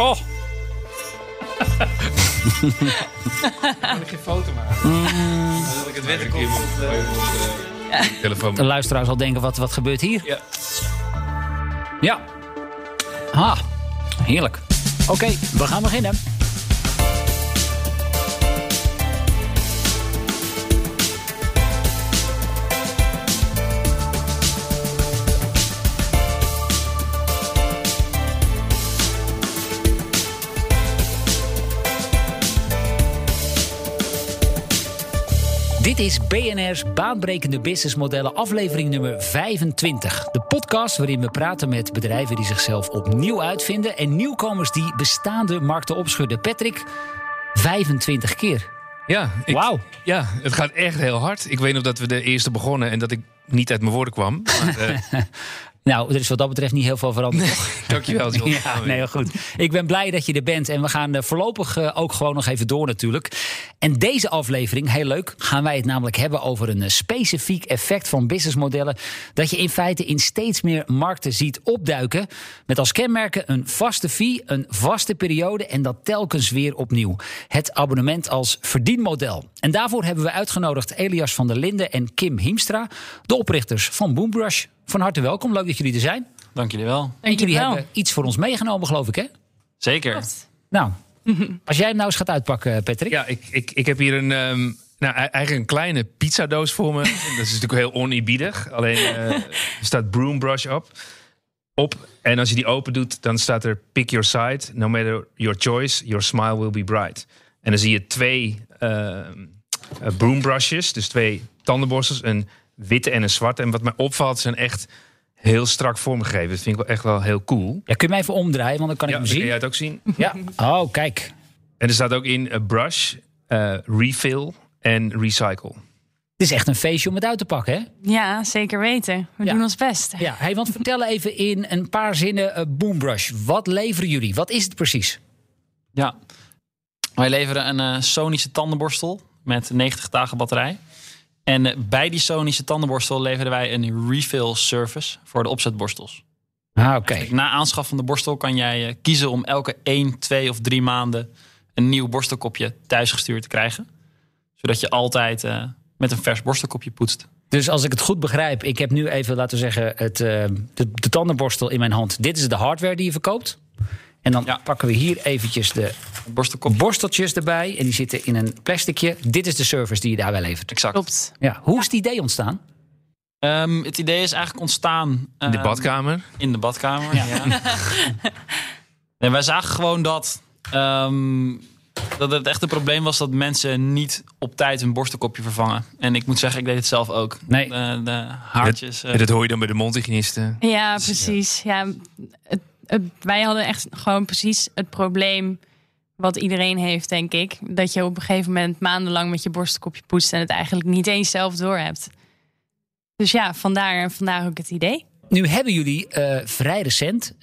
Oh, Kan ik geen foto maken? Dan wil ik het weten komt. Telefoon. de luisteraar zal denken, wat, wat gebeurt hier? Ja. Ja. Ah, heerlijk. Oké, we gaan beginnen. Is BNR's Baanbrekende Businessmodellen, aflevering nummer 25. De podcast waarin we praten met bedrijven die zichzelf opnieuw uitvinden en nieuwkomers die bestaande markten opschudden. Patrick, 25 keer. Ja, ik- Wauw. ja, het gaat echt heel hard. Ik weet nog dat we de eerste begonnen en dat ik niet uit mijn woorden kwam. Maar, eh, Nou, er is wat dat betreft niet heel veel veranderd. dankjewel, John. Ja, nee, heel goed. Ik ben blij dat je er bent. En we gaan eh, voorlopig eh, ook gewoon nog even door natuurlijk. En deze aflevering, heel leuk, gaan wij het namelijk hebben over een eh, specifiek effect van businessmodellen. Dat je in feite in steeds meer markten ziet opduiken. Met als kenmerken een vaste fee, een vaste periode en dat telkens weer opnieuw. Het abonnement als verdienmodel. En daarvoor hebben we uitgenodigd Elias van der Linden en Kim Hiemstra, de oprichters van Boombrush. Van harte welkom, leuk dat jullie er zijn. Dank jullie wel. En jullie wel. hebben iets voor ons meegenomen, geloof ik, hè? Zeker. Nou, als jij hem nou eens gaat uitpakken, Patrick. Ja, ik, ik, ik heb hier een, ehm, nou, e- eigenlijk een kleine pizzadoos voor me. Dat is natuurlijk heel oneerbiedig. Alleen eh, er staat Broombrush op. op. En als je die open doet, dan staat er pick your side. No matter your choice, your smile will be bright. En dan zie je twee ehm, eh, broombrushes, dus twee tandenborstels. Een witte en een zwarte. En wat mij opvalt, zijn echt heel strak vormgegeven. Dat vind ik wel echt wel heel cool. Ja, kun je mij even omdraaien, want dan kan Ja, ik hem kun jij zien. het ook zien. Ja. Oh, kijk. En er staat ook in eh, brush, eh, refill en recycle. Het is echt een feestje om het uit te pakken, hè? Ja, zeker weten. We Ja. doen ons best. Ja, hey, want vertel even in een paar zinnen eh, Boombrush. Wat leveren jullie? Wat is het precies? Ja. Wij leveren een eh, sonische tandenborstel met 90 dagen batterij. En eh, bij die sonische tandenborstel leveren wij een refill service voor de opzetborstels. Ah, oké. Na aanschaf van de borstel kan jij eh, kiezen om elke 1, 2 of 3 maanden een nieuw borstelkopje thuisgestuurd te krijgen. Zodat je altijd eh, met een vers borstelkopje poetst. Dus als ik het goed begrijp, ik heb nu even, laten we zeggen, het, de, de tandenborstel in mijn hand. Dit is de hardware die je verkoopt. En dan Ja. pakken we hier eventjes de Het borstelkopje. borsteltjes erbij. En die zitten in een plasticje. Dit is de service die je daarbij levert. Exact. Klopt. Ja. Hoe is het idee ontstaan? Ehm, het idee is eigenlijk ontstaan In de ehm, badkamer. In de badkamer, ja. en wij zagen gewoon dat, ehm, dat het echt een probleem was dat mensen niet op tijd hun borstelkopje vervangen. En ik moet zeggen, ik deed het zelf ook. Nee. De, de haartjes. eh, En dat hoor je dan bij de mondhygiënisten. Ja, precies. Ja, het- wij hadden echt gewoon precies het probleem wat iedereen heeft, denk ik. Dat je op een gegeven moment maandenlang met je borstelkopje poetst en het eigenlijk niet eens zelf door hebt. Dus ja, vandaar, vandaar ook het idee. Nu hebben jullie eh, vrij recent 6,5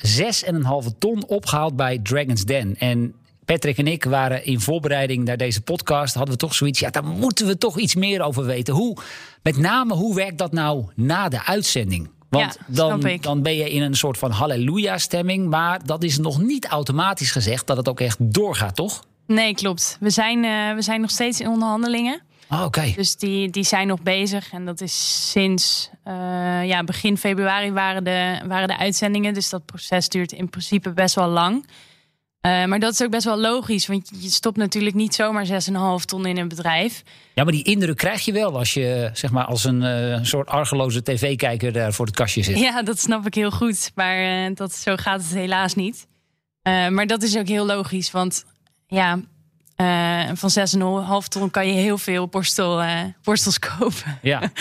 ton opgehaald bij Dragon's Den. En Patrick en ik waren in voorbereiding naar deze podcast. Hadden we toch zoiets. Ja, daar moeten we toch iets meer over weten. Hoe, met name, hoe werkt dat nou na de uitzending? Want Ja, dan, dan ben je in een soort van halleluja-stemming. Maar dat is nog niet automatisch gezegd dat het ook echt doorgaat, toch? Nee, klopt. We zijn, eh, we zijn nog steeds in onderhandelingen. Oh, Oké. Dus die, die zijn nog bezig. En dat is sinds eh, ja, begin februari waren de, waren de uitzendingen. Dus dat proces duurt in principe best wel lang. Eh, maar dat is ook best wel logisch. Want je stopt natuurlijk niet zomaar 6,5 ton in een bedrijf. Ja, maar die indruk krijg je wel als je zeg maar, als een eh, soort argeloze tv-kijker daar voor het kastje zit. Ja, dat snap ik heel goed. Maar eh, dat, zo gaat het helaas niet. Maar dat is ook heel logisch. Want ja, van 6,5 ton kan je heel veel borstel, borstels kopen. Ja.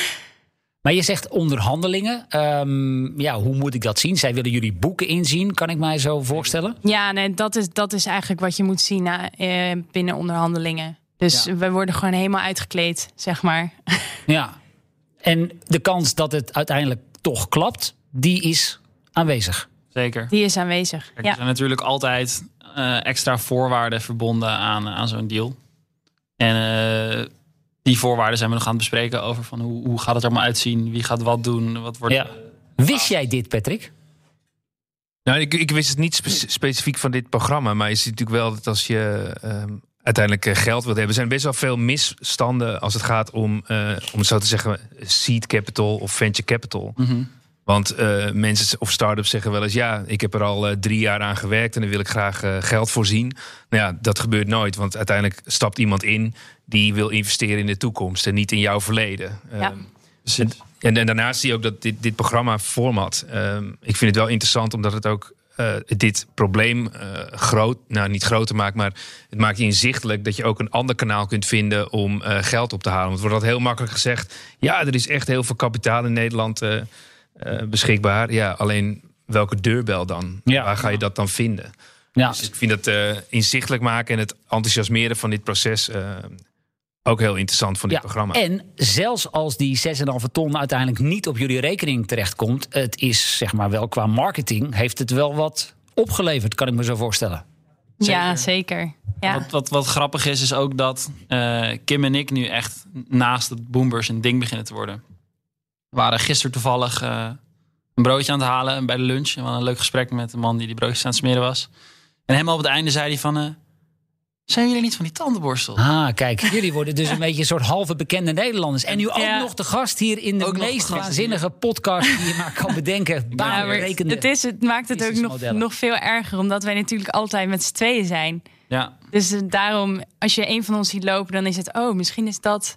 Maar je zegt onderhandelingen. Ehm, ja, hoe moet ik dat zien? Zij willen jullie boeken inzien, kan ik mij zo voorstellen? Ja, nee, dat is, dat is eigenlijk wat je moet zien na, eh, binnen onderhandelingen. Dus Ja. we worden gewoon helemaal uitgekleed, zeg maar. Ja. En de kans dat het uiteindelijk toch klapt, die is aanwezig. Zeker. Die is aanwezig. Kijk, Er Ja, zijn natuurlijk altijd eh, extra voorwaarden verbonden aan, aan zo'n deal. En eh, die voorwaarden zijn we nog aan het bespreken over van hoe, hoe gaat het er maar uitzien, wie gaat wat doen, wat wordt. Ja. Wist jij dit, Patrick? Nou, ik, ik wist het niet spe- specifiek van dit programma. Maar je ziet natuurlijk wel dat als je ehm, uiteindelijk eh, geld wilt hebben... zijn best wel veel misstanden als het gaat om, eh, om zo te zeggen... seed capital of venture capital. Want eh, mensen of start-ups zeggen wel eens... ja, ik heb er al drie jaar aan gewerkt... en dan wil ik graag geld voorzien. Nou ja, dat gebeurt nooit. Want uiteindelijk stapt iemand in... die wil investeren in de toekomst en niet in jouw verleden. Ja. Ehm, en, en, en daarnaast zie je ook dat dit, dit programma format. ehm, ik vind het wel interessant omdat het ook eh, dit probleem eh, groot, nou niet groter maakt, maar het maakt je inzichtelijk dat je ook een ander kanaal kunt vinden om eh, geld op te halen. Want er wordt altijd heel makkelijk gezegd: ja, er is echt heel veel kapitaal in Nederland beschikbaar. Ja, alleen welke deurbel dan? Ja. Waar ga je dat dan vinden? Ja, Dus ik vind het eh, inzichtelijk maken en het enthousiasmeren van dit proces ook heel interessant van dit ja. programma. En zelfs als die 6,5 ton uiteindelijk niet op jullie rekening terechtkomt, het is zeg maar wel qua marketing, heeft het wel wat opgeleverd, kan ik me zo voorstellen. Ja, zeker. Ja. Wat, wat, wat grappig is, is ook dat eh, Kim en ik nu echt naast het Boomers een ding beginnen te worden. We waren gisteren toevallig eh, een broodje aan het halen bij de lunch. En we hadden een leuk gesprek met de man die die broodjes aan het smeren was. En helemaal op het einde zei hij van... eh, zijn jullie niet van die tandenborstel? Ah, kijk, jullie worden dus een beetje een soort halve bekende Nederlanders. En nu ook Ja. nog de gast hier in de Ook meest waanzinnige podcast die je maar kan bedenken. Baanberekende. het, is, het maakt het ook nog, nog veel erger, omdat wij natuurlijk altijd met z'n tweeën zijn. Ja, Dus eh, daarom, als je een van ons ziet lopen, dan is het, oh, misschien is dat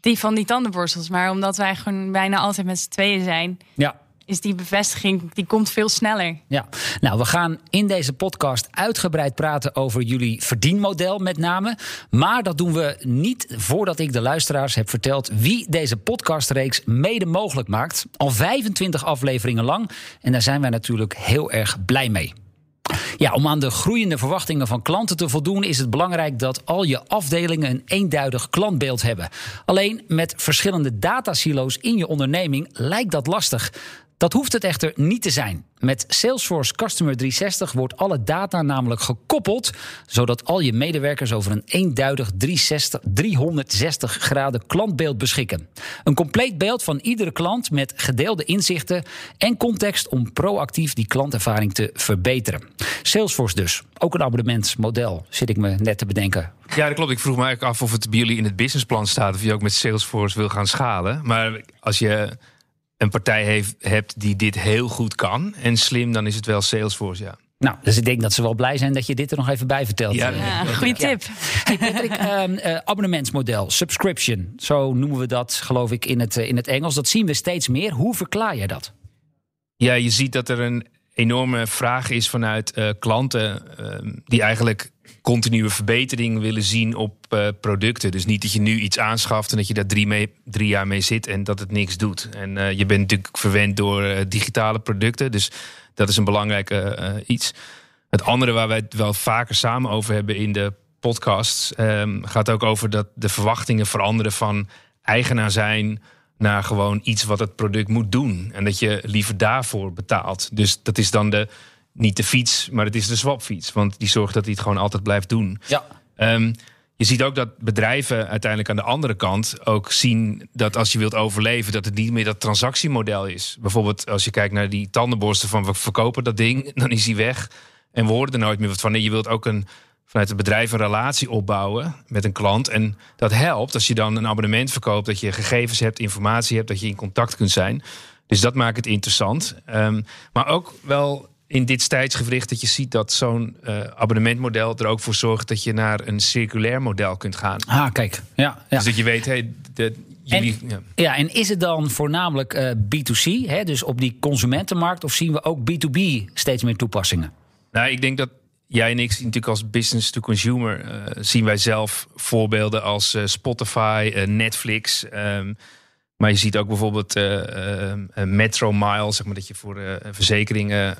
die van die tandenborstels. Maar omdat wij gewoon bijna altijd met z'n tweeën zijn, Ja. Is die bevestiging, die komt veel sneller. Ja, nou, we gaan in deze podcast uitgebreid praten over jullie verdienmodel met name. Maar dat doen we niet voordat ik de luisteraars heb verteld wie deze podcastreeks mede mogelijk maakt. Al 25 afleveringen lang. En daar zijn wij natuurlijk heel erg blij mee. Ja, om aan de groeiende verwachtingen van klanten te voldoen, is het belangrijk dat al je afdelingen een eenduidig klantbeeld hebben. Alleen met verschillende datasilo's in je onderneming lijkt dat lastig. Dat hoeft het echter niet te zijn. Met Salesforce Customer 360 wordt alle data namelijk gekoppeld, zodat al je medewerkers over een eenduidig 360, 360 graden klantbeeld beschikken. Een compleet beeld van iedere klant met gedeelde inzichten en context om proactief die klantervaring te verbeteren. Salesforce dus, ook een abonnementsmodel, zit ik me net te bedenken. Ja, dat klopt. Ik vroeg me eigenlijk af of het bij jullie in het businessplan staat. Of je ook met Salesforce wil gaan schalen. Maar als je een partij heeft, hebt die dit heel goed kan en slim, dan is het wel Salesforce, ja. Nou, dus ik denk dat ze wel blij zijn dat je dit er nog even bij vertelt. Ja, Eh, Ja, goede tip. Hey Patrick, ehm, eh, abonnementsmodel, subscription. Zo noemen we dat, geloof ik, in het, eh, in het Engels. Dat zien we steeds meer. Hoe verklaar jij dat? Ja, je ziet dat er een enorme vraag is vanuit eh, klanten ehm, die eigenlijk continue verbetering willen zien op eh, producten. Dus niet dat je nu iets aanschaft en dat je daar drie, mee, jaar mee zit en dat het niks doet. En eh, je bent natuurlijk verwend door eh, digitale producten, dus dat is een belangrijk iets. Het andere waar wij het wel vaker samen over hebben in de podcasts ehm, gaat ook over dat de verwachtingen veranderen van eigenaar zijn naar gewoon iets wat het product moet doen. En dat je liever daarvoor betaalt. Dus dat is dan de, niet de fiets, maar het is de swapfiets. Want die zorgt dat hij het gewoon altijd blijft doen. Ja. Ehm, je ziet ook dat bedrijven uiteindelijk aan de andere kant ook zien dat als je wilt overleven, dat het niet meer dat transactiemodel is. Bijvoorbeeld als je kijkt naar die tandenborsten van we verkopen dat ding, dan is die weg. En we horen er nooit meer wat van. Nee, je wilt ook een, vanuit het bedrijf een relatie opbouwen met een klant. En dat helpt als je dan een abonnement verkoopt, dat je gegevens hebt, informatie hebt, dat je in contact kunt zijn. Dus dat maakt het interessant. Ehm, maar ook wel in dit tijdsgewricht dat je ziet dat zo'n eh, abonnementmodel er ook voor zorgt dat je naar een circulair model kunt gaan. Ah, kijk. Ja, ja. Dus dat je weet, hey, de, jullie, ja. ja, en is het dan voornamelijk eh, B2C, hè, dus op die consumentenmarkt, of zien we ook B2B steeds meer toepassingen? Nou, ik denk dat jij en ik zien natuurlijk als business to consumer eh, zien wij zelf voorbeelden als Spotify, Netflix. ehm, maar je ziet ook bijvoorbeeld eh, eh, eh, Metro Mile, zeg maar dat je voor verzekeringen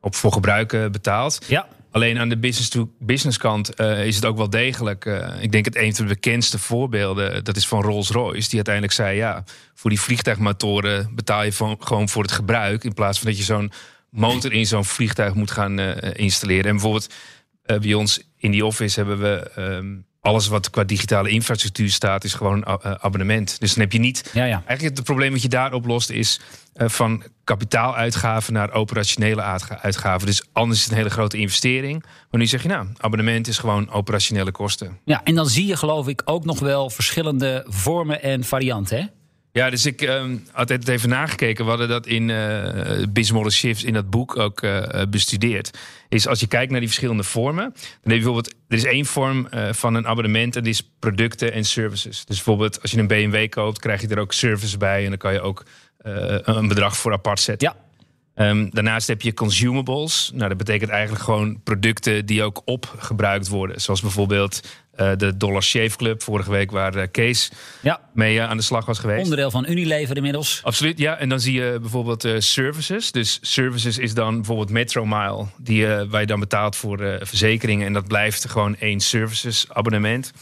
op voor gebruik betaalt. Ja. Alleen aan de business to business kant is het ook wel degelijk. ik denk het een van de bekendste voorbeelden, dat is van Rolls-Royce. Die uiteindelijk zei, ja, voor die vliegtuigmotoren betaal je van, gewoon voor het gebruik. In plaats van dat je zo'n motor in zo'n vliegtuig moet gaan installeren. En bijvoorbeeld bij ons in die office hebben we ehm, alles wat qua digitale infrastructuur staat, is gewoon a- eh, abonnement. Dus dan heb je niet Ja, ja. Eigenlijk het probleem wat je daar oplost is eh, van kapitaaluitgaven naar operationele uitga- uitgaven. Dus anders is het een hele grote investering. Maar nu zeg je, nou, abonnement is gewoon operationele kosten. Ja, en dan zie je geloof ik ook nog wel verschillende vormen en varianten. Hè? Ja, dus ik ehm, had het even nagekeken. We hadden dat in eh Business Model Shifts in dat boek ook eh, bestudeerd. Is als je kijkt naar die verschillende vormen. Dan heb je bijvoorbeeld, er is één vorm eh, van een abonnement en die is producten en services. Dus bijvoorbeeld als je een BMW koopt, krijg je er ook service bij. En dan kan je ook eh, een bedrag voor apart zetten. Ja. Ehm, daarnaast heb je consumables. Nou, dat betekent eigenlijk gewoon producten die ook opgebruikt worden. Zoals bijvoorbeeld eh, de Dollar Shave Club vorige week, waar eh, Kees Ja, mee eh, aan de slag was geweest. onderdeel van Unilever inmiddels. Absoluut, ja. En dan zie je bijvoorbeeld services. Dus services is dan bijvoorbeeld Metromile, die, waar je dan betaalt voor verzekeringen. En dat blijft gewoon één services abonnement.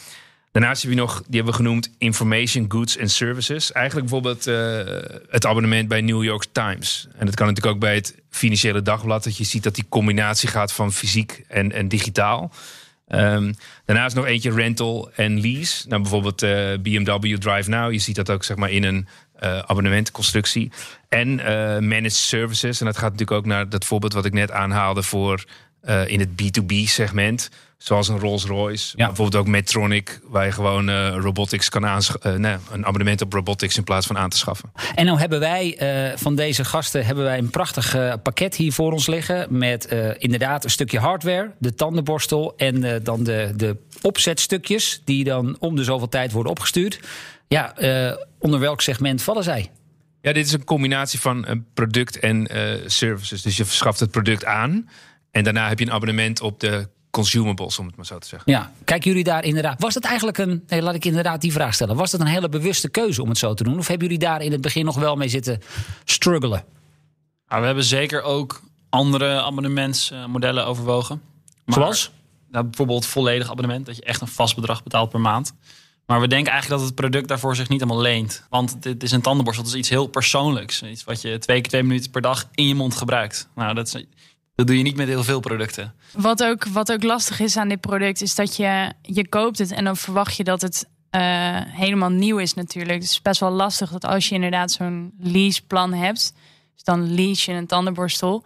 Daarnaast heb je nog, die hebben we genoemd Information Goods and Services. Eigenlijk bijvoorbeeld eh, het abonnement bij New York Times. En dat kan natuurlijk ook bij het Financiële Dagblad. Dat je ziet dat die combinatie gaat van fysiek en, en digitaal. Ehm, daarnaast nog eentje rental en lease. Nou, bijvoorbeeld eh, BMW Drive Now. Je ziet dat ook zeg maar, in een eh, abonnementconstructie. En managed services. En dat gaat natuurlijk ook naar dat voorbeeld wat ik net aanhaalde voor in het B2B-segment. Zoals een Rolls-Royce. Maar bijvoorbeeld ook Medtronic, waar je gewoon eh, robotics kan aanschaffen. nee, een abonnement op robotics in plaats van aan te schaffen. En nou hebben wij eh, van deze gasten hebben wij een prachtig eh, pakket hier voor ons liggen. Met eh, inderdaad een stukje hardware, de tandenborstel en eh, dan de, de opzetstukjes. Die dan om de zoveel tijd worden opgestuurd. Ja, eh, onder welk segment vallen zij? Ja, dit is een combinatie van een product en eh, services. Dus je verschaft het product aan. En daarna heb je een abonnement op de consumables, om het maar zo te zeggen. Ja, kijken jullie daar inderdaad. Was het eigenlijk een. Nee, laat ik inderdaad die vraag stellen. Was het een hele bewuste keuze om het zo te doen? Of hebben jullie daar in het begin nog wel mee zitten struggelen? Maar we hebben zeker ook andere abonnementsmodellen overwogen. Maar- Zoals? Nou, bijvoorbeeld volledig abonnement, dat je echt een vast bedrag betaalt per maand. Maar we denken eigenlijk dat het product daarvoor zich niet helemaal leent. Want dit is een tandenborstel, dat is iets heel persoonlijks. Iets wat je twee keer twee minuten per dag in je mond gebruikt. Nou, dat, is, dat doe je niet met heel veel producten. Wat ook, wat ook lastig is aan dit product, is dat je, je koopt het en dan verwacht je dat het eh, helemaal nieuw is natuurlijk. Dus het is best wel lastig dat als je inderdaad zo'n leaseplan hebt, dus dan lease je een tandenborstel.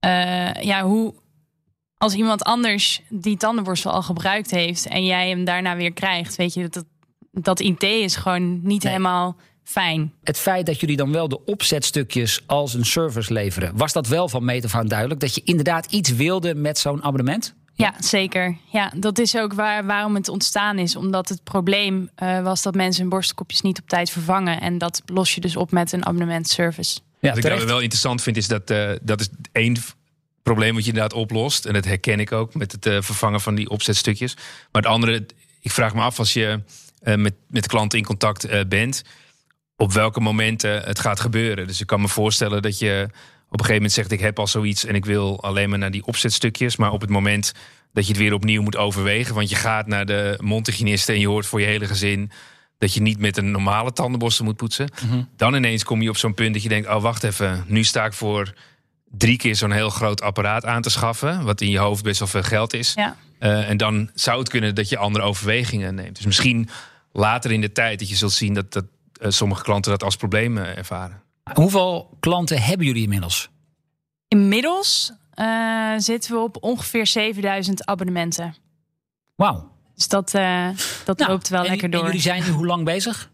Eh, ja, hoe als iemand anders die tandenborstel al gebruikt heeft en jij hem daarna weer krijgt, weet je, dat, dat idee is gewoon niet Nee. helemaal fijn. Het feit dat jullie dan wel de opzetstukjes als een service leveren, was dat wel van meet af aan duidelijk? Dat je inderdaad iets wilde met zo'n abonnement? Ja, zeker. Ja, dat is ook waar, waarom het ontstaan is. Omdat het probleem eh, was dat mensen hun borstelkopjes niet op tijd vervangen. En dat los je dus op met een abonnementservice. Ja, Wat ik nou wel interessant vind, is dat eh, dat is één probleem wat je inderdaad oplost. En dat herken ik ook met het eh, vervangen van die opzetstukjes. Maar het andere, ik vraag me af als je eh, met, met klanten in contact eh, bent, op welke momenten het gaat gebeuren. Dus ik kan me voorstellen dat je op een gegeven moment zegt: Ik heb al zoiets en ik wil alleen maar naar die opzetstukjes. Maar op het moment dat je het weer opnieuw moet overwegen, want je gaat naar de mondhygiëniste en je hoort voor je hele gezin dat je niet met een normale tandenborstel moet poetsen. Dan ineens kom je op zo'n punt dat je denkt: oh, wacht even, nu sta ik voor drie keer zo'n heel groot apparaat aan te schaffen, wat in je hoofd best wel veel geld is. Ja. Eh, en dan zou het kunnen dat je andere overwegingen neemt. Dus misschien later in de tijd dat je zult zien dat, dat sommige klanten dat als probleem eh, ervaren. Hoeveel klanten hebben jullie inmiddels? Inmiddels eh, zitten we op ongeveer 7000 abonnementen. Wauw. Dus dat, eh, dat Nou, loopt wel en- lekker En door. jullie zijn nu hoe lang bezig?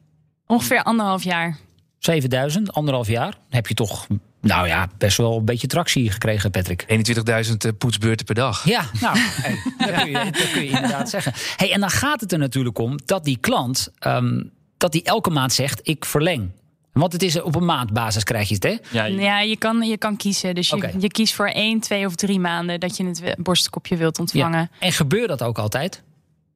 Ongeveer anderhalf jaar. 7000, anderhalf jaar. Dan heb je toch, nou ja, best wel een beetje tractie gekregen, Patrick. 21.000 eh, poetsbeurten per dag. Ja, nou, hey, dat, kun je, dat kun je inderdaad zeggen. Hey, en dan gaat het er natuurlijk om dat die klant, ehm, dat die elke maand zegt, ik verleng. Want het is op een maandbasis krijg je het, hè? Ja, je- Ja, je kan, je kan kiezen. Dus je, je kiest voor één, twee of drie maanden dat je het borstkopje wilt ontvangen. Ja. En gebeurt dat ook altijd?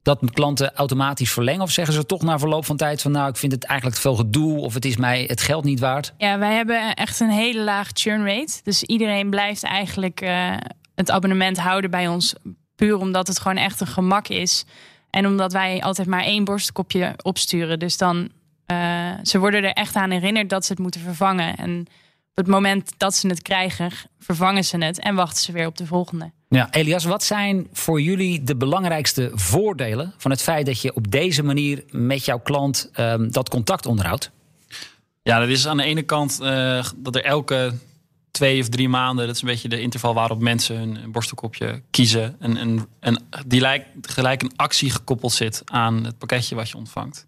Dat klanten automatisch verlengen? Of zeggen ze toch na verloop van tijd van... nou, ik vind het eigenlijk te veel gedoe... of het is mij het geld niet waard? Ja, wij hebben echt een hele laag churn rate. Dus iedereen blijft eigenlijk eh, het abonnement houden bij ons. Puur omdat het gewoon echt een gemak is. En omdat wij altijd maar één borstkopje opsturen. Dus dan, eh, ze worden er echt aan herinnerd dat ze het moeten vervangen. En op het moment dat ze het krijgen, vervangen ze het. En wachten ze weer op de volgende. Ja, Elias, wat zijn voor jullie de belangrijkste voordelen... van het feit dat je op deze manier met jouw klant ehm, dat contact onderhoudt? Ja, dat is aan de ene kant eh, dat er elke twee of drie maanden. Dat is een beetje de interval waarop mensen hun borstelkopje kiezen. En, en, en die lijkt gelijk een actie gekoppeld zit aan het pakketje wat je ontvangt.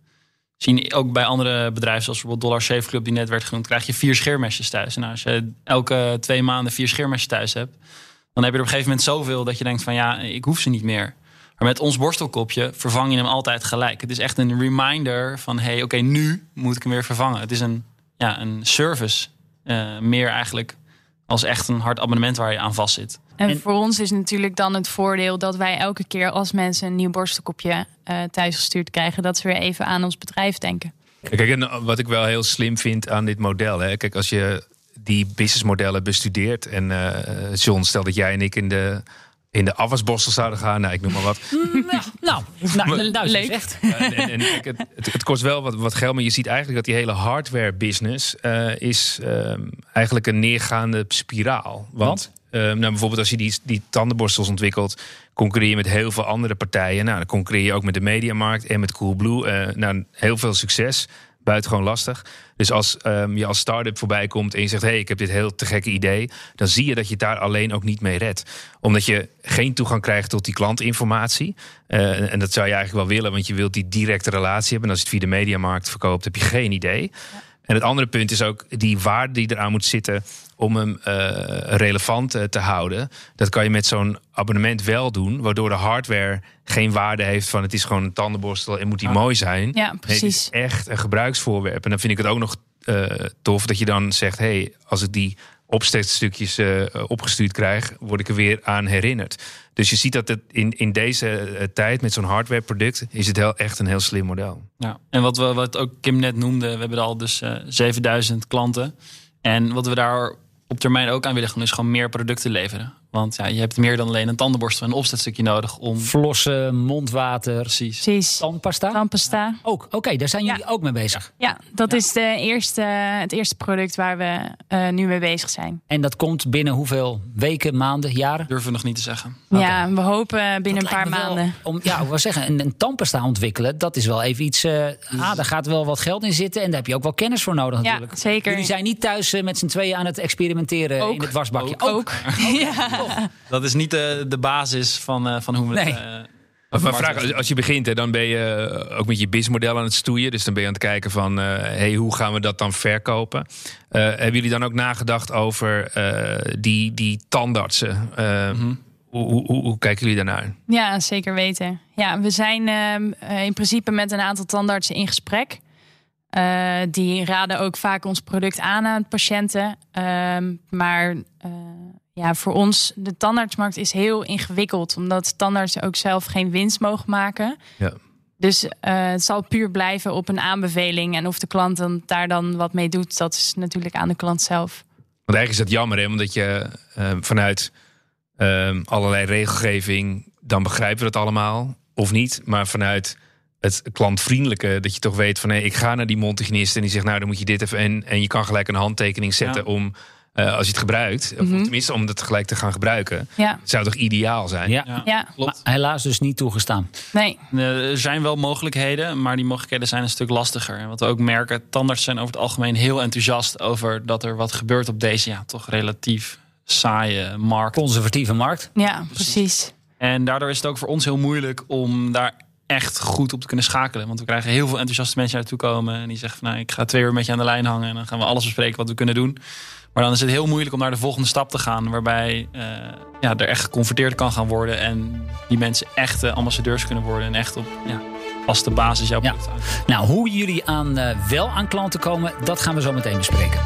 Zien ook bij andere bedrijven, zoals bijvoorbeeld Dollar Shave Club, die net werd genoemd, krijg je vier scheermesjes thuis. En als je elke twee maanden vier scheermesjes thuis hebt, dan heb je er op een gegeven moment zoveel dat je denkt van ja, ik hoef ze niet meer. Maar met ons borstelkopje vervang je hem altijd gelijk. Het is echt een reminder van hey, oké, nu moet ik hem weer vervangen. Het is een, ja, een service. Uh, meer eigenlijk als echt een hard abonnement waar je aan vast zit. En, en, voor ons is natuurlijk dan het voordeel dat wij elke keer als mensen een nieuw borstelkopje uh, thuis gestuurd krijgen, dat ze weer even aan ons bedrijf denken. Kijk, en wat ik wel heel slim vind aan dit model. Hè, kijk, als je die businessmodellen bestudeert. En uh, John, stel dat jij en ik in de in de afwasborstel zouden gaan. Nou, ik noem maar wat. nou, nou, nou leuk. Echt. en, en het, het, het, kost wel wat, wat geld, maar je ziet eigenlijk dat die hele hardware business uh, is um, eigenlijk een neergaande spiraal. Want uh, nou, bijvoorbeeld als je die, die tandenborstels ontwikkelt, concurreer je met heel veel andere partijen. Nou, dan concurreer je ook met de mediamarkt en met Coolblue. Uh, nou, heel veel succes buitengewoon lastig. Dus als um, je als start-up voorbij komt en je zegt: hé, hey, ik heb dit heel te gekke idee, dan zie je dat je het daar alleen ook niet mee redt. Omdat je geen toegang krijgt tot die klantinformatie. Uh, en dat zou je eigenlijk wel willen, want je wilt die directe relatie hebben. En als je het via de mediamarkt verkoopt, heb je geen idee. Ja. En het andere punt is ook die waarde die eraan moet zitten om hem uh, relevant uh, te houden. Dat kan je met zo'n abonnement wel doen, waardoor de hardware geen waarde heeft van het is gewoon een tandenborstel en moet die mooi zijn. Ja, precies. Nee, het is echt een gebruiksvoorwerp. En dan vind ik het ook nog uh, tof dat je dan zegt: hé, hey, als ik die opsteekstukjes uh, opgestuurd krijg, word ik er weer aan herinnerd. Dus je ziet dat het in, in deze uh, tijd met zo'n hardware product is het heel, echt een heel slim model. Ja, en wat, we, wat ook Kim net noemde, we hebben al dus uh, 7000 klanten. En wat we daar op termijn ook aan willen gaan, is gewoon meer producten leveren. Want ja, je hebt meer dan alleen een tandenborstel en een opzetstukje nodig om. Flossen, mondwater. Precies. Precies. Tandpasta. Tandpasta. Ja. Ook. Oké, okay, daar zijn jullie ja. ook mee bezig. Ja, dat ja. is de eerste, het eerste product waar we uh, nu mee bezig zijn. En dat komt binnen hoeveel weken, maanden, jaren? Durven we nog niet te zeggen. Okay. Ja, we hopen binnen dat een paar maanden. Om, ja, ik wil zeggen, een, een tandpasta ontwikkelen, dat is wel even iets. Uh, ah, daar gaat wel wat geld in zitten en daar heb je ook wel kennis voor nodig natuurlijk. Ja, zeker. Jullie zijn niet thuis uh, met z'n tweeën aan het experimenteren ook. in het wasbakje. Ook. ook. ja. Dat is niet de, de basis van, uh, van hoe we nee. het... Uh, maar vraag, als je begint, hè, dan ben je ook met je businessmodel aan het stoeien. Dus dan ben je aan het kijken van, uh, hey, hoe gaan we dat dan verkopen? Uh, hebben jullie dan ook nagedacht over uh, die, die tandartsen? Mm -hmm. hoe, hoe, hoe, hoe, kijken jullie daarnaar? Ja, zeker weten. Ja, we zijn in principe met een aantal tandartsen in gesprek. die raden ook vaak ons product aan aan patiënten. maar ja, voor ons, de tandartsmarkt is heel ingewikkeld. Omdat tandartsen ook zelf geen winst mogen maken. Ja. Dus uh, het zal puur blijven op een aanbeveling. En of de klant dan daar dan wat mee doet, dat is natuurlijk aan de klant zelf. Want eigenlijk is dat jammer, hè? Omdat je uh, vanuit uh, allerlei regelgeving, dan begrijpen we dat allemaal. Of niet, maar vanuit het klantvriendelijke, dat je toch weet van hé, hey, ik ga naar die mondhygiënist en die zegt, nou dan moet je dit even en, en je kan gelijk een handtekening zetten ja. om uh, als je het gebruikt, mm -hmm. of tenminste om het gelijk te gaan gebruiken, ja. zou toch ideaal zijn? Ja, ja. ja. klopt. Maar helaas dus niet toegestaan. Nee. Er zijn wel mogelijkheden, maar die mogelijkheden zijn een stuk lastiger. En wat we ook merken, tandarts zijn over het algemeen heel enthousiast over dat er wat gebeurt op deze ja, toch relatief saaie markt. Conservatieve markt. Ja, precies. precies. En daardoor is het ook voor ons heel moeilijk om daar echt goed op te kunnen schakelen. Want we krijgen heel veel enthousiaste mensen naartoe komen. En die zeggen van, nou, ik ga twee uur met je aan de lijn hangen. En dan gaan we alles bespreken wat we kunnen doen. Maar dan is het heel moeilijk om naar de volgende stap te gaan. Waarbij uh, ja, er echt geconfronteerd kan gaan worden. En die mensen echte ambassadeurs kunnen worden. En echt op ja, vaste basis jouw ja. Nou, hoe jullie aan, uh, wel aan klanten komen, dat gaan we zo meteen bespreken.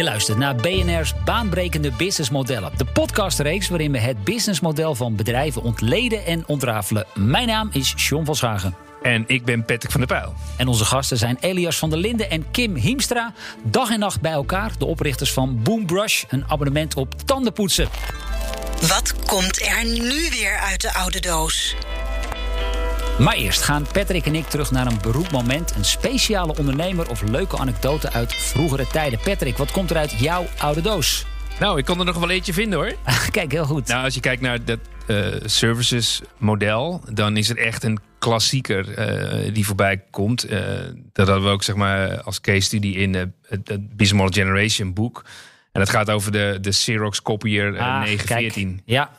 Je luistert naar BNR's Baanbrekende Businessmodellen. De podcastreeks waarin we het businessmodel van bedrijven ontleden en ontrafelen. Mijn naam is John van Schagen. En ik ben Patrick van der Pijl. En onze gasten zijn Elias van der Linden en Kim Hiemstra. Dag en nacht bij elkaar, de oprichters van Boombrush, een abonnement op tandenpoetsen. Wat komt er nu weer uit de oude doos? Maar eerst gaan Patrick en ik terug naar een beroepmoment. Een speciale ondernemer of leuke anekdote uit vroegere tijden. Patrick, wat komt er uit jouw oude doos? Nou, ik kon er nog wel eentje vinden hoor. Kijk, heel goed. Nou, als je kijkt naar dat, eh, services model, dan is het echt een klassieker eh, die voorbij komt. Eh, dat hadden we ook zeg maar als case study in het, het Business Model Generation boek. En dat gaat over de, de Xerox Copier eh, Ah, 914. kijk. Ja,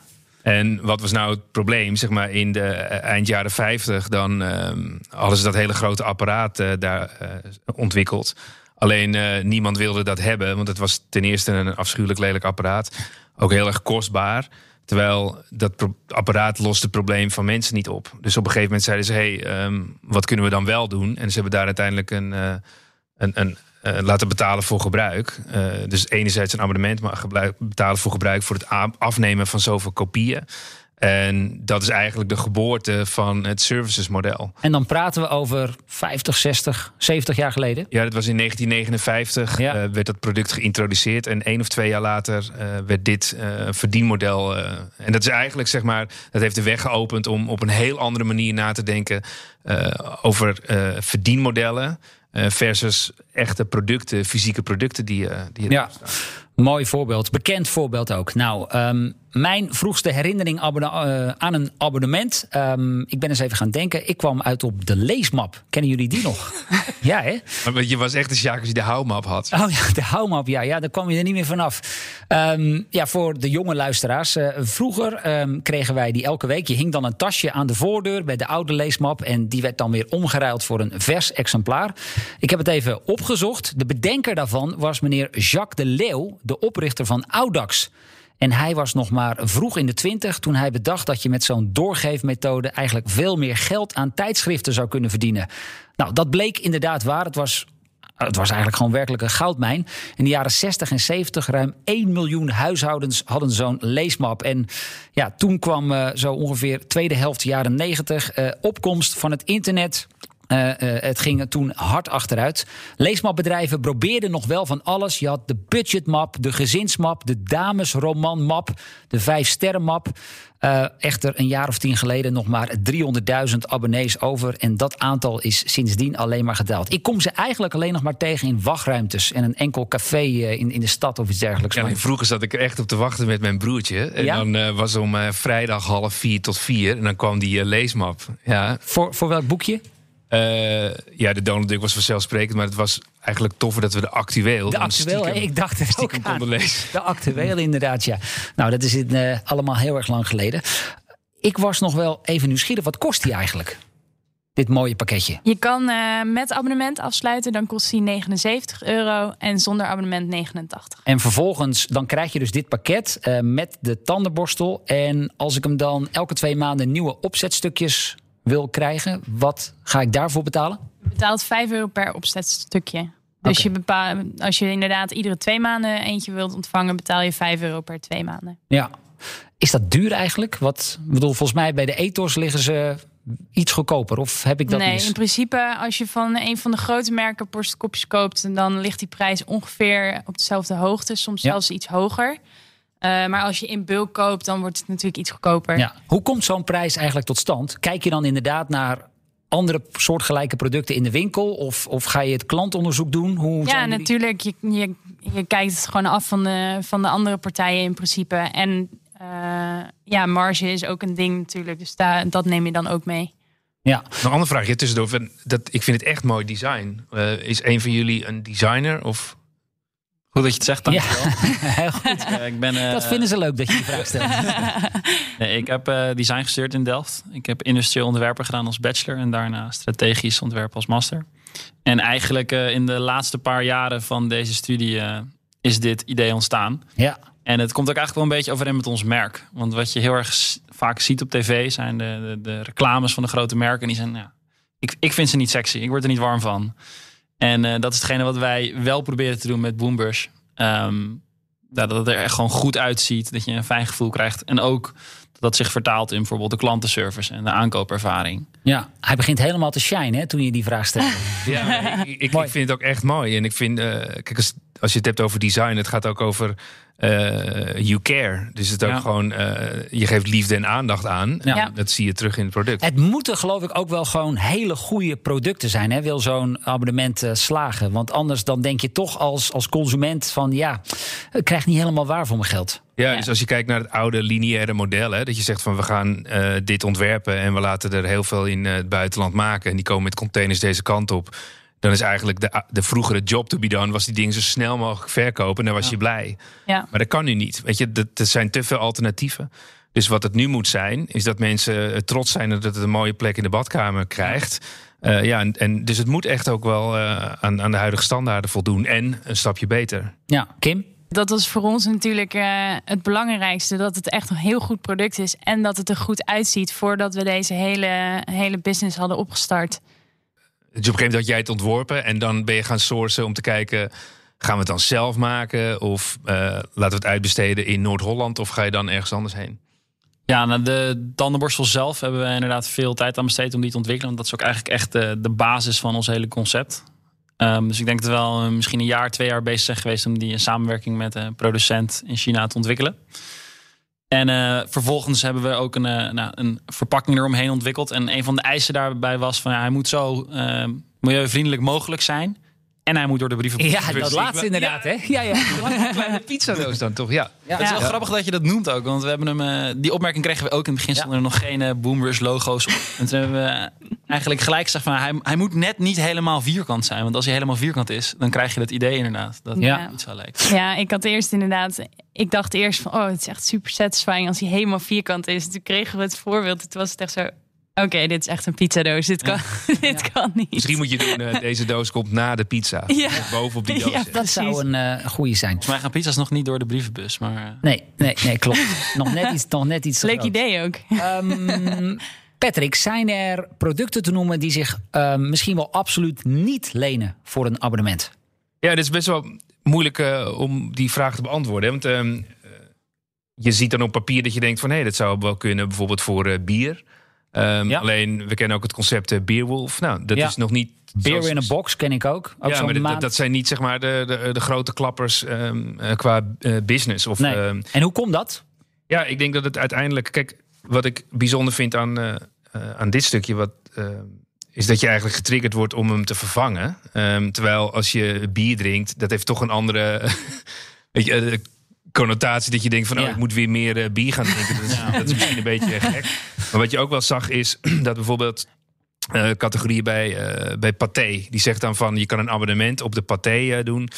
En wat was nou het probleem? Zeg maar in de eh, eind jaren 50, dan ehm, hadden ze dat hele grote apparaat eh, daar eh, ontwikkeld. Alleen niemand wilde dat hebben, want het was ten eerste een afschuwelijk lelijk apparaat. Ook heel erg kostbaar. Terwijl dat apparaat lost het probleem van mensen niet op. Dus op een gegeven moment zeiden ze: hey, ehm, wat kunnen we dan wel doen? En ze hebben daar uiteindelijk een, een, een eh, laten betalen voor gebruik. Eh, dus enerzijds een abonnement, maar gebruik, betalen voor gebruik voor het afnemen van zoveel kopieën. En dat is eigenlijk de geboorte van het services model. en dan praten we over 50, 60, 70 jaar geleden. Ja, dat was in 1959 Ja. eh, werd dat product geïntroduceerd. En één of twee jaar later werd dit verdienmodel. en dat is eigenlijk, zeg maar, dat heeft de weg geopend om op een heel andere manier na te denken over verdienmodellen. Eh, versus echte producten, fysieke producten die, eh, die Ja, mooi voorbeeld. Bekend voorbeeld ook. Nou, ehm, mijn vroegste herinnering eh, aan een abonnement. ehm, ik ben eens even gaan denken. Ik kwam uit op de leesmap. Kennen jullie die nog? ja, hè? Maar je was echt een Sjaak als je de houmap had. Oh ja, de houmap. Ja, ja, daar kwam je er niet meer vanaf. Ehm ja, voor de jonge luisteraars. eh, vroeger ehm, kregen wij die elke week. Je hing dan een tasje aan de voordeur bij de oude leesmap. En die werd dan weer omgeruild voor een vers exemplaar. Ik heb het even opgezocht. De bedenker daarvan was meneer Jacques de Leeuw, de oprichter van Audax. En hij was nog maar vroeg in de twintig toen hij bedacht dat je met zo'n doorgeefmethode eigenlijk veel meer geld aan tijdschriften zou kunnen verdienen. Nou, dat bleek inderdaad waar. Het was het was eigenlijk gewoon werkelijk een goudmijn. In de jaren 60 en 70 ruim 1 miljoen huishoudens hadden zo'n leesmap. En ja, toen kwam eh, zo ongeveer tweede helft jaren 90 eh, opkomst van het internet. Eh, eh, het ging toen hard achteruit. Leesmapbedrijven probeerden nog wel van alles. Je had de budgetmap, de gezinsmap, de damesromanmap, de vijfsterrenmap. Eh echter, een jaar of tien geleden nog maar 300.000 abonnees over. En dat aantal is sindsdien alleen maar gedaald. Ik kom ze eigenlijk alleen nog maar tegen in wachtruimtes. En een enkel café in, in de stad of iets dergelijks. Ja, vroeger zat ik er echt op te wachten met mijn broertje. En Ja? dan was om vrijdag half vier tot vier. En dan kwam die leesmap. Ja, voor, voor welk boekje? Eh, ja, de Donald Duck was vanzelfsprekend. Maar het was eigenlijk toffer dat we de actueel... De actueel, ik dacht ook stiekem aan. konden lezen. De actueel, inderdaad, ja. Nou, dat is in, eh, allemaal heel erg lang geleden. Ik was nog wel even nieuwsgierig. Wat kost die eigenlijk? Dit mooie pakketje. Je kan eh, met abonnement afsluiten, dan kost die 79 euro. En zonder abonnement 89. En vervolgens, dan krijg je dus dit pakket eh, met de tandenborstel. En als ik hem dan elke twee maanden nieuwe opzetstukjes wil krijgen, wat ga ik daarvoor betalen? Je betaalt 5 euro per opzetstukje. Dus je bepaalt, als je inderdaad iedere twee maanden eentje wilt ontvangen, betaal je 5 euro per twee maanden. Ja. Is dat duur eigenlijk? Wat, bedoel, volgens mij bij de ethos liggen ze iets goedkoper. Of heb ik dat nee, mis? in principe als je van een van de grote merken borstkopjes koopt, dan ligt die prijs ongeveer op dezelfde hoogte, soms Ja. zelfs iets hoger. Eh, maar als je in bulk koopt, dan wordt het natuurlijk iets goedkoper. Ja. Hoe komt zo'n prijs eigenlijk tot stand? Kijk je dan inderdaad naar andere soortgelijke producten in de winkel? Of, of ga je het klantonderzoek doen? Hoe Ja, natuurlijk. Je, je, je kijkt het gewoon af van de, van de andere partijen in principe. En eh, ja, marge is ook een ding natuurlijk. Dus daar, dat neem je dan ook mee. Ja. Een andere vraagje tussendoor. van- Dat, ik vind het echt mooi design. Eh, is een van jullie een designer? Of Goed dat je het zegt, ja, dankjewel. heel goed. Ik ben, eh, Dat vinden ze leuk dat je die vraag stelt. nee, ik heb eh, design gestudeerd in Delft. Ik heb industrieel ontwerpen gedaan als bachelor en daarna strategisch ontwerpen als master. En eigenlijk eh, in de laatste paar jaren van deze studie eh, is dit idee ontstaan. Ja. En het komt ook eigenlijk wel een beetje overeen met ons merk. Want wat je heel erg vaak ziet op tv zijn de, de, de reclames van de grote merken. Die zijn, ja, ik, ik vind ze niet sexy. Ik word er niet warm van. En eh, dat is hetgene wat wij wel proberen te doen met Boombrush. Ehm, dat het er echt gewoon goed uitziet. Dat je een fijn gevoel krijgt. En ook dat zich vertaalt in bijvoorbeeld de klantenservice en de aankoopervaring. ja, hij begint helemaal te shine hè, toen je die vraag stelde. Ja, ik, ik, vind het ook echt mooi. En ik vind, eh, kijk, als, als je het hebt over design, het gaat ook over eh, you care. Dus het ook Ja. gewoon, eh, je geeft liefde en aandacht aan. Ja. En Dat zie je terug in het product. Het moeten geloof ik ook wel gewoon hele goede producten zijn. Hè? Wil zo'n abonnement slagen. Want anders dan denk je toch als, als consument van ja, ik krijg niet helemaal waar voor mijn geld. Ja, Ja. dus als je kijkt naar het oude lineaire model, hè, dat je zegt van we gaan eh, dit ontwerpen en we laten er heel veel in eh, het buitenland maken en die komen met containers deze kant op. Dan is eigenlijk de, de vroegere job to be done, was die dingen zo snel mogelijk verkopen en dan was je blij. Ja. Maar dat kan nu niet. Weet je, dat, er zijn te veel alternatieven. Dus wat het nu moet zijn, is dat mensen eh, trots zijn dat het een mooie plek in de badkamer krijgt. Ja, en, en dus het moet echt ook wel aan, aan de huidige standaarden voldoen en een stapje beter. Ja, Kim? Dat was voor ons natuurlijk eh, het belangrijkste. Dat het echt een heel goed product is. En dat het er goed uitziet voordat we deze hele, hele business hadden opgestart. Dus op een gegeven moment had jij het ontworpen en dan ben je gaan sourcen om te kijken. Gaan we het dan zelf maken? Of eh, laten we het uitbesteden in Noord-Holland? Of ga je dan ergens anders heen? Ja, nou, de tandenborstel zelf hebben we inderdaad veel tijd aan besteed om die te ontwikkelen. Want dat is ook eigenlijk echt de, de basis van ons hele concept. Ehm, dus ik denk dat we wel eh, misschien een jaar, twee jaar bezig zijn geweest om die in samenwerking met een producent in China te ontwikkelen. En eh, vervolgens hebben we ook een, eh, nou, een verpakking eromheen ontwikkeld. En een van de eisen daarbij was van ja, hij moet zo eh, milieuvriendelijk mogelijk zijn. En hij moet door de brievenbus. Ja, dat laatste inderdaad, hè? Ja, ja. Kleine pizzadoos dan toch? Ja. ja. Het is wel grappig dat je dat noemt ook. Want we hebben hem, eh, die opmerking kregen we ook in het begin. stonden er nog geen eh, Boomrush logo's op. En toen hebben we eigenlijk gelijk gezegd van... Hij, hij moet net niet helemaal vierkant zijn. Want als hij helemaal vierkant is, dan krijg je dat idee inderdaad. Dat Ja. het iets zo lijkt. Ja, ik had eerst inderdaad. Ik dacht eerst van, oh, het is echt super satisfying als hij helemaal vierkant is. Toen kregen we het voorbeeld. Toen was het echt zo. Oké, dit is echt een pizzadoos. Dit kan, dit kan niet. Misschien moet je doen, eh, deze doos komt na de pizza. Ja. Bovenop die doos. Ja, Dat zou een eh goede zijn. Volgens mij gaan pizza's nog niet door de brievenbus. Maar eh, Nee, nee, nee, klopt. nog net iets, nog net iets Leuk groot. idee ook. Ehm, Patrick, zijn er producten te noemen die zich ehm, misschien wel absoluut niet lenen voor een abonnement? Ja, het is best wel moeilijk om die vraag te beantwoorden. hè. Want ehm, eh, je ziet dan op papier dat je denkt van... hé, dat zou wel kunnen bijvoorbeeld voor eh, bier. Ehm, Ja. Alleen, we kennen ook het concept eh, Beerwolf. Nou, dat Ja. is nog niet... Beer in a box ken ik ook. ook ja, maar dat, maand- dat zijn niet zeg maar de, de, de grote klappers ehm, eh, qua eh, business. Of, Nee. ehm, En hoe komt dat? Ja, ik denk dat het uiteindelijk. Kijk, wat ik bijzonder vind aan, aan dit stukje, wat, is dat je eigenlijk getriggerd wordt om hem te vervangen. Terwijl als je bier drinkt, dat heeft toch een andere weet je, connotatie. Dat je denkt van, oh, Ja. ik moet weer meer eh, bier gaan drinken. Dat is, dat is misschien een beetje gek. Maar wat je ook wel zag is dat bijvoorbeeld eh, categorieën bij, eh, bij Pathé. Die zegt dan van, je kan een abonnement op de Pathé doen.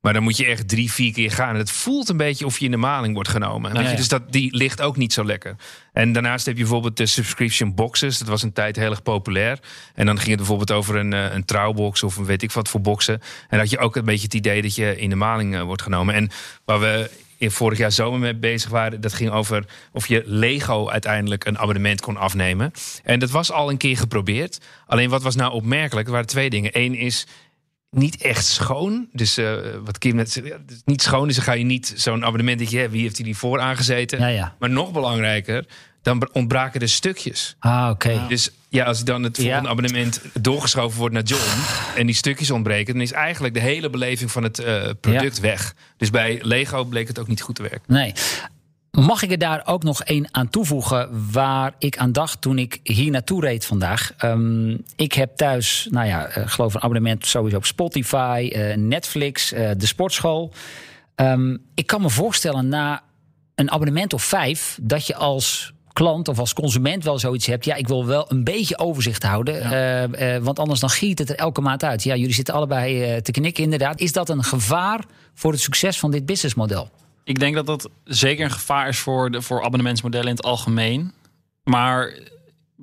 Maar dan moet je echt drie, vier keer gaan. En het voelt een beetje of je in de maling wordt genomen. Ja. Dus dat, die ligt ook niet zo lekker. En daarnaast heb je bijvoorbeeld de subscription boxes. Dat was een tijd heel erg populair. En dan ging het bijvoorbeeld over een, een trouwbox of een weet ik wat voor boxen. En dan had je ook een beetje het idee dat je in de maling wordt genomen. En waar we in vorig jaar zomer mee bezig waren, dat ging over of je Lego uiteindelijk een abonnement kon afnemen. En dat was al een keer geprobeerd. Alleen wat was nou opmerkelijk? Er waren twee dingen. Eén is niet echt schoon. Dus eh, wat Kim net zei, ja, is niet schoon. Dus dan ga je niet zo'n abonnement dat je. Wie heeft hij die voor aangezeten? Ja, ja. Maar nog belangrijker, dan ontbraken er stukjes. Ah, oké. Dus ja, als dan het Ja. volgende abonnement doorgeschoven wordt naar John en die stukjes ontbreken, dan is eigenlijk de hele beleving van het eh, product weg. Dus bij Lego bleek het ook niet goed te werken. Nee. Mag ik er daar ook nog één aan toevoegen waar ik aan dacht toen ik hier naartoe reed vandaag? Ehm, ik heb thuis, nou ja, eh, geloof een abonnement sowieso op Spotify, eh, Netflix, eh, de sportschool. Ehm, ik kan me voorstellen na een abonnement of vijf dat je als klant of als consument wel zoiets hebt. Ja, ik wil wel een beetje overzicht houden. eh, eh, want anders dan giet het er elke maand uit. Ja, jullie zitten allebei eh, te knikken inderdaad. Is dat een gevaar voor het succes van dit businessmodel? ik denk dat dat zeker een gevaar is voor, de, voor abonnementsmodellen in het algemeen. Maar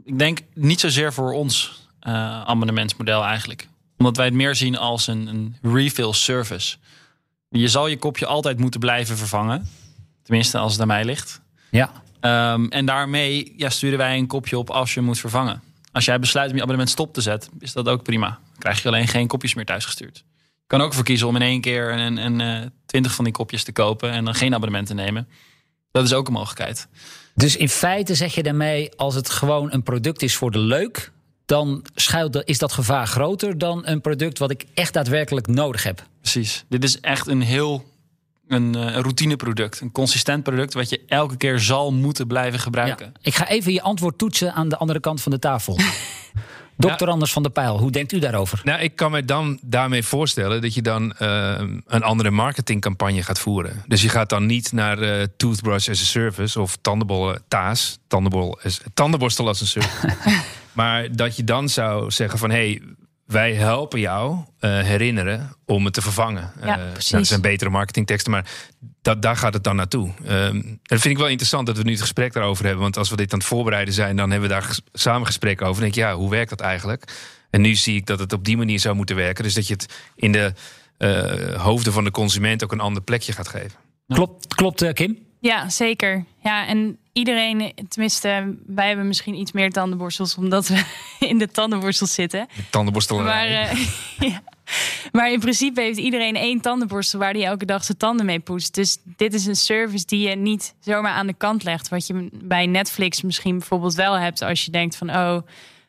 ik denk niet zozeer voor ons abonnementsmodel eigenlijk. Omdat wij het meer zien als een, een refill service. Je zal je kopje altijd moeten blijven vervangen. Tenminste, als het aan mij ligt. Ja. Ehm, en daarmee ja, sturen wij een kopje op als je moet vervangen. Als jij besluit om je abonnement stop te zetten, is dat ook prima. Dan krijg je alleen geen kopjes meer thuisgestuurd. Je kan ook voor kiezen om in één keer een, een, een, 20 van die kopjes te kopen en dan geen abonnement te nemen. Dat is ook een mogelijkheid. Dus in feite zeg je daarmee, als het gewoon een product is voor de leuk, dan schuilt, de- is dat gevaar groter dan een product wat ik echt daadwerkelijk nodig heb. Precies. Dit is echt een heel een, eh, een routineproduct. Een consistent product wat je elke keer zal moeten blijven gebruiken. Ja. Ik ga even je antwoord toetsen aan de andere kant van de tafel. Dokter Anders van der Pijl, hoe denkt u daarover? Nou, ik kan me dan daarmee voorstellen dat je dan eh, een andere marketingcampagne gaat voeren. Dus je gaat dan niet naar eh, Toothbrush as a Service of tandenbollen Taas, tandenbol as, tandenborstel als een service. maar dat je dan zou zeggen van hé, hey, wij helpen jou eh, herinneren om het te vervangen. Ja, Eh, precies. nou, dat zijn betere marketingteksten, maar dat, daar gaat het dan naartoe. Ehm, en dat vind ik wel interessant dat we nu het gesprek daarover hebben. Want als we dit aan het voorbereiden zijn, dan hebben we daar samen gesprek over. Dan denk ik, ja, hoe werkt dat eigenlijk? En nu zie ik dat het op die manier zou moeten werken. Dus dat je het in de eh, hoofden van de consument ook een ander plekje gaat geven. Klopt, klopt Kim? Ja, zeker. Ja, en iedereen, tenminste, wij hebben misschien iets meer tandenborstels omdat we in de tandenborstels zitten. De tandenborstelarij. Maar, eh, ja. maar in principe heeft iedereen één tandenborstel waar hij elke dag zijn tanden mee poetst. Dus dit is een service die je niet zomaar aan de kant legt. Wat je bij Netflix misschien bijvoorbeeld wel hebt als je denkt van oh,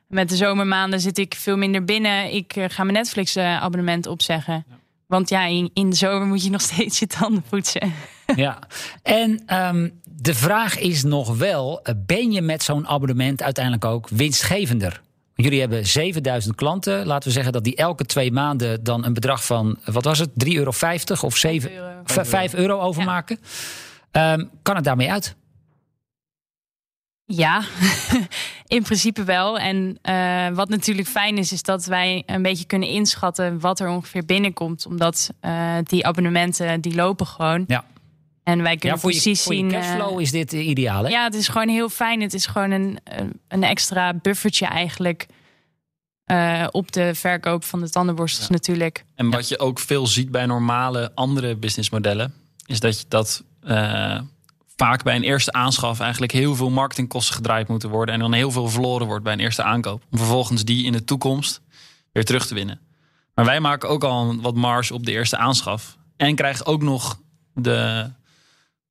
met de zomermaanden zit ik veel minder binnen. Ik eh, ga mijn Netflix eh, abonnement opzeggen. Want ja, in, in de zomer moet je nog steeds je tanden poetsen. Ja. En ehm, de vraag is nog wel, eh, ben je met zo'n abonnement uiteindelijk ook winstgevender? Jullie hebben 7000 klanten. Laten we zeggen dat die elke twee maanden dan een bedrag van, wat was het, 3,50 euro of 7, euro. 5 euro, 5 euro overmaken. Ehm, kan het daarmee uit? Ja, in principe wel. En eh, wat natuurlijk fijn is, is dat wij een beetje kunnen inschatten wat er ongeveer binnenkomt. Omdat eh, die abonnementen, die lopen gewoon. Ja. En wij kunnen Ja, voor je, precies voor je zien... cashflow eh, is dit ideaal, hè? ja, het is gewoon heel fijn. Het is gewoon een, een- een extra buffertje eigenlijk... eh, op de verkoop van de tandenborstels natuurlijk. En wat je ook veel ziet bij normale andere businessmodellen, is dat je dat eh, vaak bij een eerste aanschaf eigenlijk heel veel marketingkosten gedraaid moeten worden en dan heel veel verloren wordt bij een eerste aankoop. Om vervolgens die in de toekomst weer terug te winnen. Maar wij maken ook al wat marge op de eerste aanschaf en krijgen ook nog de,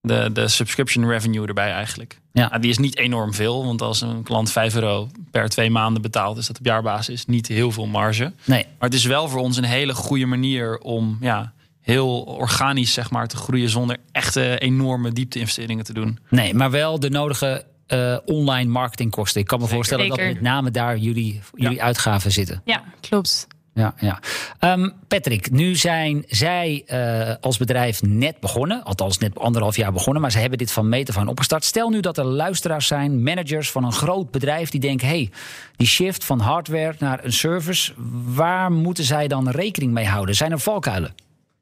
de, de subscription revenue erbij eigenlijk. Ja. Nou, die is niet enorm veel, want als een klant 5 euro per twee maanden betaalt, is dat op jaarbasis niet heel veel marge. Nee. Maar het is wel voor ons een hele goede manier om ja, heel organisch zeg maar, te groeien zonder echte enorme diepte-investeringen te doen. Nee, maar wel de nodige eh, online marketingkosten. Ik kan me voorstellen dat met name daar jullie, jullie uitgaven zitten. Ja, klopt. Ja, ja. Ehm, Patrick, nu zijn zij eh, als bedrijf net begonnen. Althans, net anderhalf jaar begonnen. Maar ze hebben dit van meet af aan opgestart. Stel nu dat er luisteraars zijn, managers van een groot bedrijf... die denken, hey, die shift van hardware naar een service... waar moeten zij dan rekening mee houden? Zijn er valkuilen?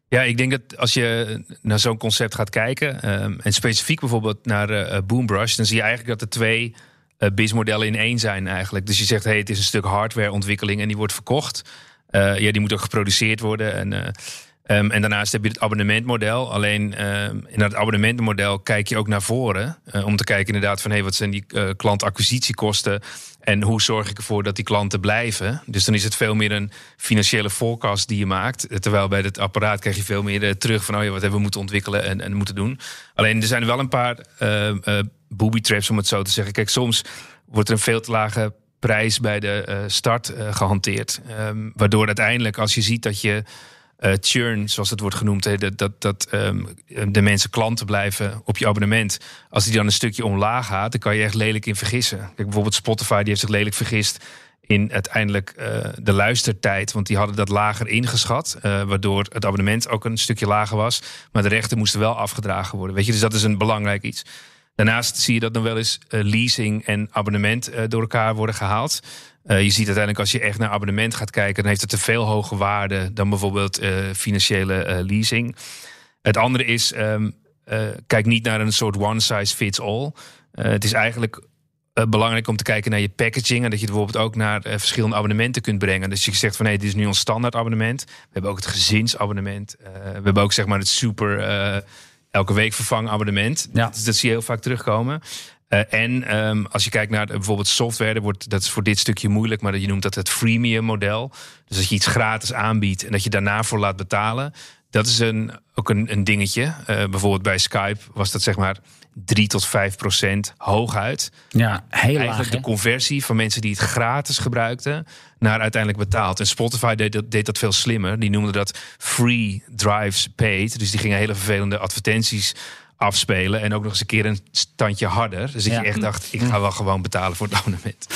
Ja, ik denk dat als je naar zo'n concept gaat kijken, ehm, en specifiek bijvoorbeeld naar eh, Boombrush, dan zie je eigenlijk dat er twee uh, BIS-modellen in één zijn eigenlijk. Dus je zegt, hey, het is een stuk hardwareontwikkeling en die wordt verkocht. Ja, die moet ook geproduceerd worden. En, um, en daarnaast heb je het abonnementmodel. Alleen um, in dat abonnementmodel kijk je ook naar voren. Uh, om te kijken inderdaad van hey, wat zijn die klantacquisitiekosten. En hoe zorg ik ervoor dat die klanten blijven. Dus dan is het veel meer een financiële forecast die je maakt. Terwijl bij het apparaat krijg je veel meer terug van oh ja, wat hebben we moeten ontwikkelen en, en moeten doen. Alleen er zijn wel een paar booby traps om het zo te zeggen. Kijk, soms wordt er een veel te lage prijs bij de uh, start uh, gehanteerd. Waardoor uiteindelijk, als je ziet dat je uh, churn, zoals het wordt genoemd, dat, dat, dat um, de mensen klanten blijven op je abonnement. Als die dan een stukje omlaag gaat, dan kan je echt lelijk in vergissen. Kijk, bijvoorbeeld Spotify, die heeft zich lelijk vergist in uiteindelijk de luistertijd. Want die hadden dat lager ingeschat. waardoor het abonnement ook een stukje lager was. Maar de rechten moesten wel afgedragen worden. Weet je, dus dat is een belangrijk iets. Daarnaast zie je dat nog wel eens uh, leasing en abonnement uh, door elkaar worden gehaald. Uh, je ziet uiteindelijk als je echt naar abonnement gaat kijken, dan heeft het een veel hoger waarde dan bijvoorbeeld financiële leasing. Het andere is, um, kijk niet naar een soort one size fits all. het is eigenlijk belangrijk om te kijken naar je packaging en dat je bijvoorbeeld ook naar verschillende abonnementen kunt brengen. Dus je zegt van hé, dit is nu ons standaard abonnement. We hebben ook het gezinsabonnement. we hebben ook zeg maar het super elke week vervangen abonnement. Ja. Dat, dat, zie je heel vaak terugkomen. Uh, en um, als je kijkt naar bijvoorbeeld software, dat, wordt, dat is voor dit stukje moeilijk, maar je noemt dat het freemium model. Dus dat je iets gratis aanbiedt en dat je daarna voor laat betalen. Dat is een, ook een, een dingetje. Eh, bijvoorbeeld bij Skype was dat zeg maar 3 tot 5 procent hooguit. Ja, heel Eigenlijk laag. de conversie van mensen die het gratis gebruikten naar uiteindelijk betaald. En Spotify deed dat, deed dat veel slimmer. Die noemden dat free drives paid. Dus die gingen hele vervelende advertenties afspelen. En ook nog eens een keer een standje harder. Dus Ja. je echt dacht, ik ga wel gewoon betalen voor het abonnement.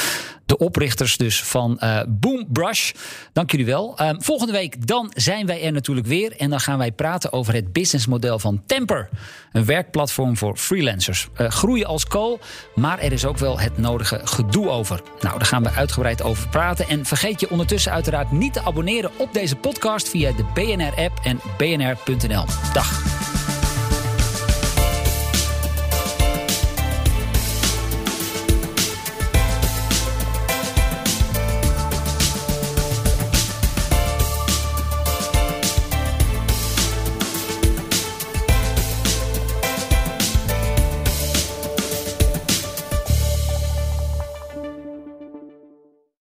De oprichters dus van eh Boombrush. Dank jullie wel. Ehm, volgende week dan zijn wij er natuurlijk weer. En dan gaan wij praten over het businessmodel van Temper. Een werkplatform voor freelancers. Eh, groeien als kool, maar er is ook wel het nodige gedoe over. Nou, daar gaan we uitgebreid over praten. En vergeet je ondertussen uiteraard niet te abonneren op deze podcast... via de BNR-app en bnr.nl. Dag.